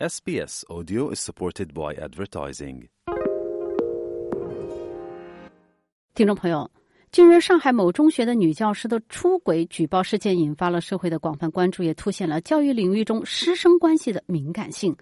SBS Audio is supported by advertising. 听众朋友， 近日上海某中学的女教师的出轨举报事件引发了社会的广泛关注，也凸显了教育领域中师生关系的敏感性。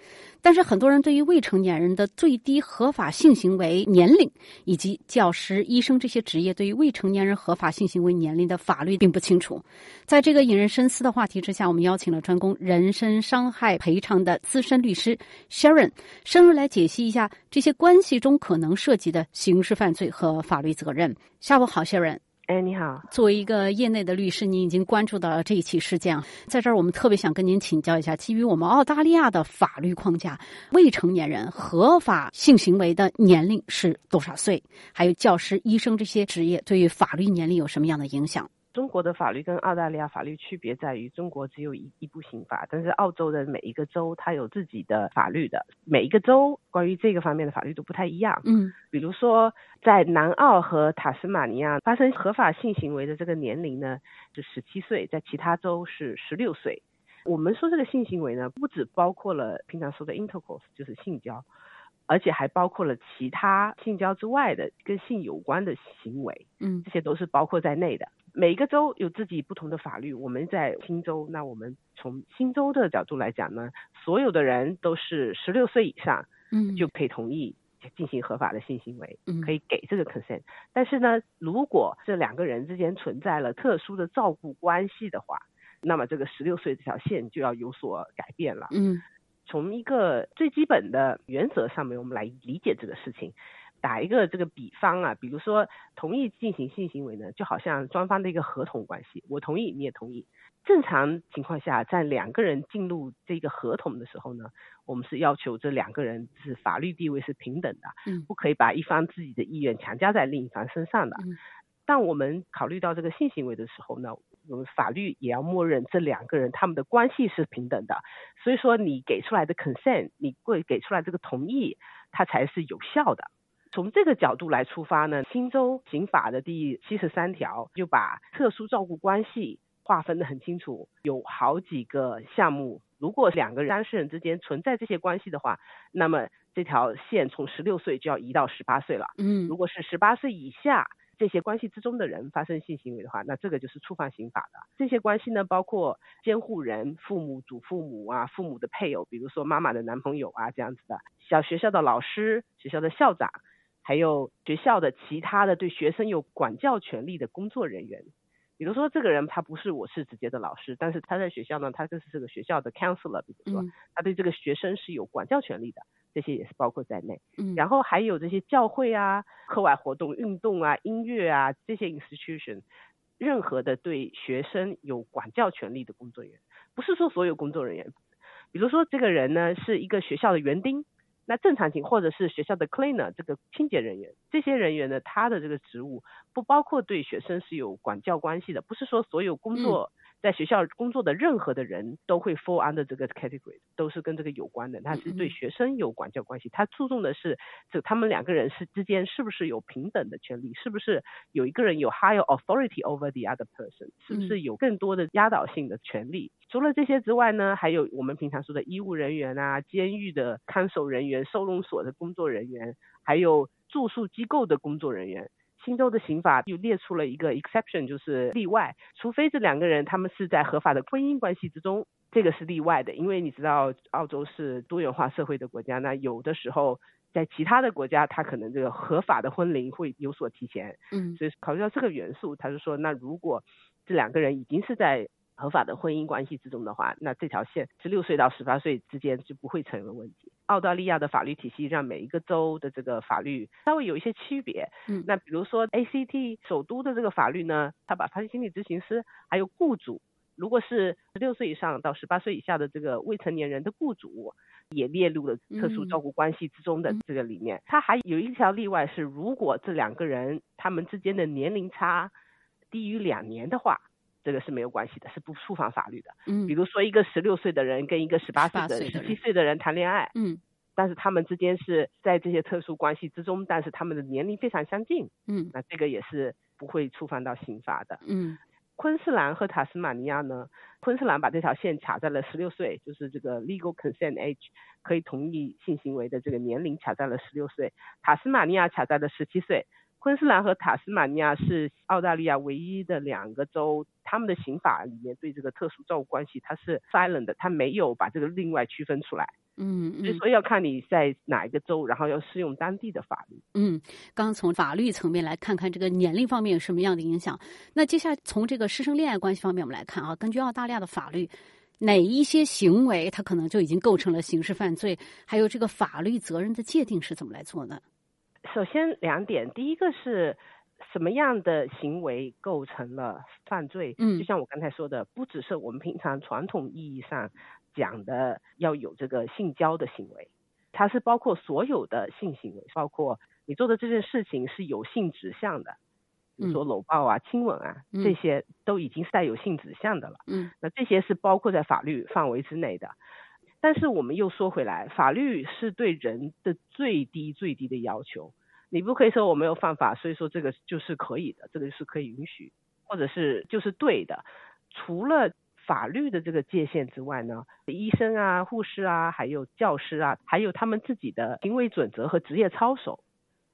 但是，很多人对于未成年人的最低合法性行为年龄，以及教师、医生这些职业对于未成年人合法性行为年龄的法律并不清楚。在这个引人深思的话题之下，我们邀请了专攻人身伤害赔偿的资深律师 Sharon，深入来解析一下这些关系中可能涉及的刑事犯罪和法律责任。下午好，Sharon。哎，你好！作为一个业内的律师，您已经关注到了这一起事件啊。在这儿，我们特别想跟您请教一下，基于我们澳大利亚的法律框架，未成年人合法性行为的年龄是多少岁？还有教师、医生这些职业对于法律年龄有什么样的影响？中国的法律跟澳大利亚法律区别在于，中国只有一一部刑法，但是澳洲的每一个州它有自己的法律的，每一个州关于这个方面的法律都不太一样。嗯，比如说在南澳和塔斯马尼亚发生合法性行为的这个年龄呢是十七岁，在其他州是十六岁。我们说这个性行为呢，不只包括了平常说的 intercourse，就是性交，而且还包括了其他性交之外的跟性有关的行为。嗯这些都是包括在内的。每一个州有自己不同的法律。我们在新州，那我们从新州的角度来讲呢，所有的人都是十六岁以上嗯，就可以同意进行合法的性行为，嗯可以给这个 consent。但是呢，如果这两个人之间存在了特殊的照顾关系的话，那么这个十六岁这条线就要有所改变了。嗯从一个最基本的原则上面，我们来理解这个事情。打一个这个比方啊，比如说同意进行性行为呢，就好像双方的一个合同关系，我同意你也同意。正常情况下，在两个人进入这个合同的时候呢，我们是要求这两个人是法律地位是平等的，嗯不可以把一方自己的意愿强加在另一方身上的。嗯当我们考虑到这个性行为的时候呢，我们法律也要默认这两个人他们的关系是平等的，所以说你给出来的 consent，你会给出来这个同意，它才是有效的。从这个角度来出发呢，新州刑法的第七十三条就把特殊照顾关系划分得很清楚，有好几个项目。如果两个当事人之间存在这些关系的话，那么这条线从十六岁就要移到十八岁了。嗯如果是十八岁以下这些关系之中的人发生性行为的话，那这个就是触犯刑法的。这些关系呢，包括监护人、父母、祖父母啊、父母的配偶，比如说妈妈的男朋友啊这样子的，小学校的老师、学校的校长，还有学校的其他的对学生有管教权利的工作人员。比如说，这个人他不是我是直接的老师，但是他在学校呢，他就是这个学校的 counselor，比如说嗯他对这个学生是有管教权利的，这些也是包括在内。嗯，然后还有这些教会啊、课外活动、运动啊、音乐啊这些 institution，任何的对学生有管教权利的工作人员，不是说所有工作人员。比如说这个人呢是一个学校的园丁，那正常情或者是学校的 cleaner 这个清洁人员，这些人员呢他的这个职务不包括对学生是有管教关系的，不是说所有工作。在学校工作的任何的人都会 fall under 这个 category，都是跟这个有关的。他是对学生有管教关系，他注重的是这他们两个人是之间是不是有平等的权利，是不是有一个人有 higher authority over the other person，是不是有更多的压倒性的权利。除了这些之外呢，还有我们平常说的医务人员啊、监狱的看守人员、收容所的工作人员，还有住宿机构的工作人员。新州的刑法又列出了一个 exception，就是例外，除非这两个人他们是在合法的婚姻关系之中，这个是例外的。因为你知道澳洲是多元化社会的国家，那有的时候在其他的国家，他可能这个合法的婚龄会有所提前，嗯所以考虑到这个元素，他就说，那如果这两个人已经是在合法的婚姻关系之中的话，那这条线十六岁到十八岁之间就不会成为问题。澳大利亚的法律体系让每一个州的这个法律稍微有一些区别。嗯那比如说 ACT 首都的这个法律呢，它把发心理咨询师还有雇主，如果是十六岁以上到十八岁以下的这个未成年人的雇主，也列入了特殊照顾关系之中的这个里面。它还有一条例外是，如果这两个人他们之间的年龄差低于两年的话。这个是没有关系的，是不触犯法律的。嗯比如说，一个十六岁的人跟一个十八岁的18岁的十人七岁的人谈恋爱，嗯但是他们之间是在这些特殊关系之中，但是他们的年龄非常相近，嗯那这个也是不会触犯到刑法的。嗯昆士兰和塔斯马尼亚呢，昆士兰把这条线卡在了十六岁，就是这个 legal consent age 可以同意性行为的这个年龄卡在了十六岁，塔斯马尼亚卡在了十七岁。昆士兰和塔斯马尼亚是澳大利亚唯一的两个州，他们的刑法里面对这个特殊照顾关系它是 silent 的，它没有把这个另外区分出来。嗯嗯，所以要看你在哪一个州，然后要适用当地的法律。嗯，刚刚从法律层面来看看这个年龄方面有什么样的影响。那接下来从这个师生恋爱关系方面我们来看啊，根据澳大利亚的法律，哪一些行为它可能就已经构成了刑事犯罪？还有这个法律责任的界定是怎么来做呢？首先两点，第一个是什么样的行为构成了犯罪？嗯，就像我刚才说的，不只是我们平常传统意义上讲的要有这个性交的行为，它是包括所有的性行为，包括你做的这件事情是有性指向的，比如说搂抱啊、亲吻啊，这些都已经是带有性指向的了。嗯，那这些是包括在法律范围之内的。但是我们又说回来，法律是对人的最低最低的要求。你不可以说我没有犯法，所以说这个就是可以的，这个是可以允许，或者是就是对的。除了法律的这个界限之外呢，医生啊、护士啊、还有教师啊，还有他们自己的行为准则和职业操守，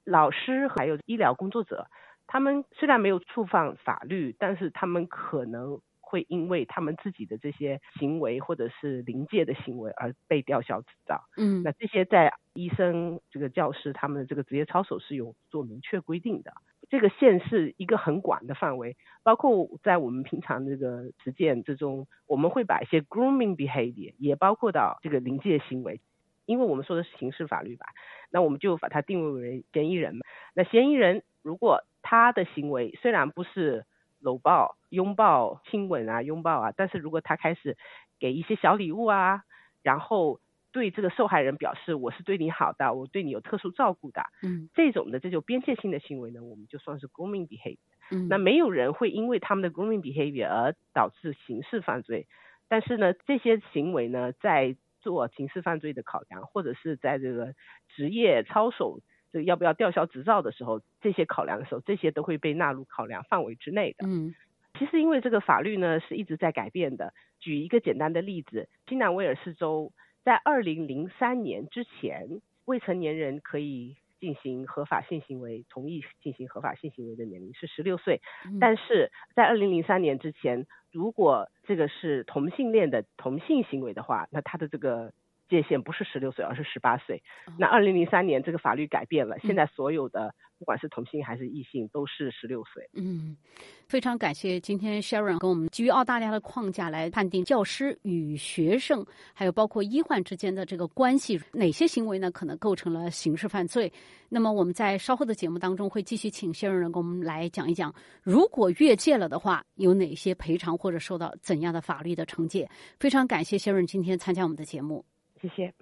老师还有医疗工作者，他们虽然没有触犯法律，但是他们可能。会因为他们自己的这些行为或者是临界的行为而被吊销执照。嗯，那这些在医生、这个教师他们的这个职业操守是有做明确规定的。这个线是一个很广的范围，包括在我们平常这个实践之中，我们会把一些 grooming behavior 也包括到这个临界行为，因为我们说的是刑事法律吧，那我们就把它定位为嫌疑人嘛。那嫌疑人如果他的行为虽然不是搂抱、拥抱、亲吻啊，拥抱啊。但是如果他开始给一些小礼物啊，然后对这个受害人表示我是对你好的，我对你有特殊照顾的，嗯，这种的这种边界性的行为呢，我们就算是 grooming behavior。嗯，那没有人会因为他们的 grooming behavior 而导致刑事犯罪。但是呢，这些行为呢，在做刑事犯罪的考量，或者是在这个职业操守。这要不要吊销执照的时候，这些考量的时候，这些都会被纳入考量范围之内的。嗯，其实因为这个法律呢是一直在改变的。举一个简单的例子，新南威尔士州在二零零三年之前，未成年人可以进行合法性行为、同意进行合法性行为的年龄是十六岁，但是在二零零三年之前，如果这个是同性恋的同性行为的话，那他的这个。界限不是十六岁，而是十八岁。那二零零三年这个法律改变了，现在所有的不管是同性还是异性都是十六岁。嗯，非常感谢今天 Sharon 跟我们基于澳大利亚的框架来判定教师与学生，还有包括医患之间的这个关系，哪些行为呢可能构成了刑事犯罪？那么我们在稍后的节目当中会继续请 Sharon 跟我们来讲一讲，如果越界了的话，有哪些赔偿或者受到怎样的法律的惩戒？非常感谢 Sharon 今天参加我们的节目。谢谢。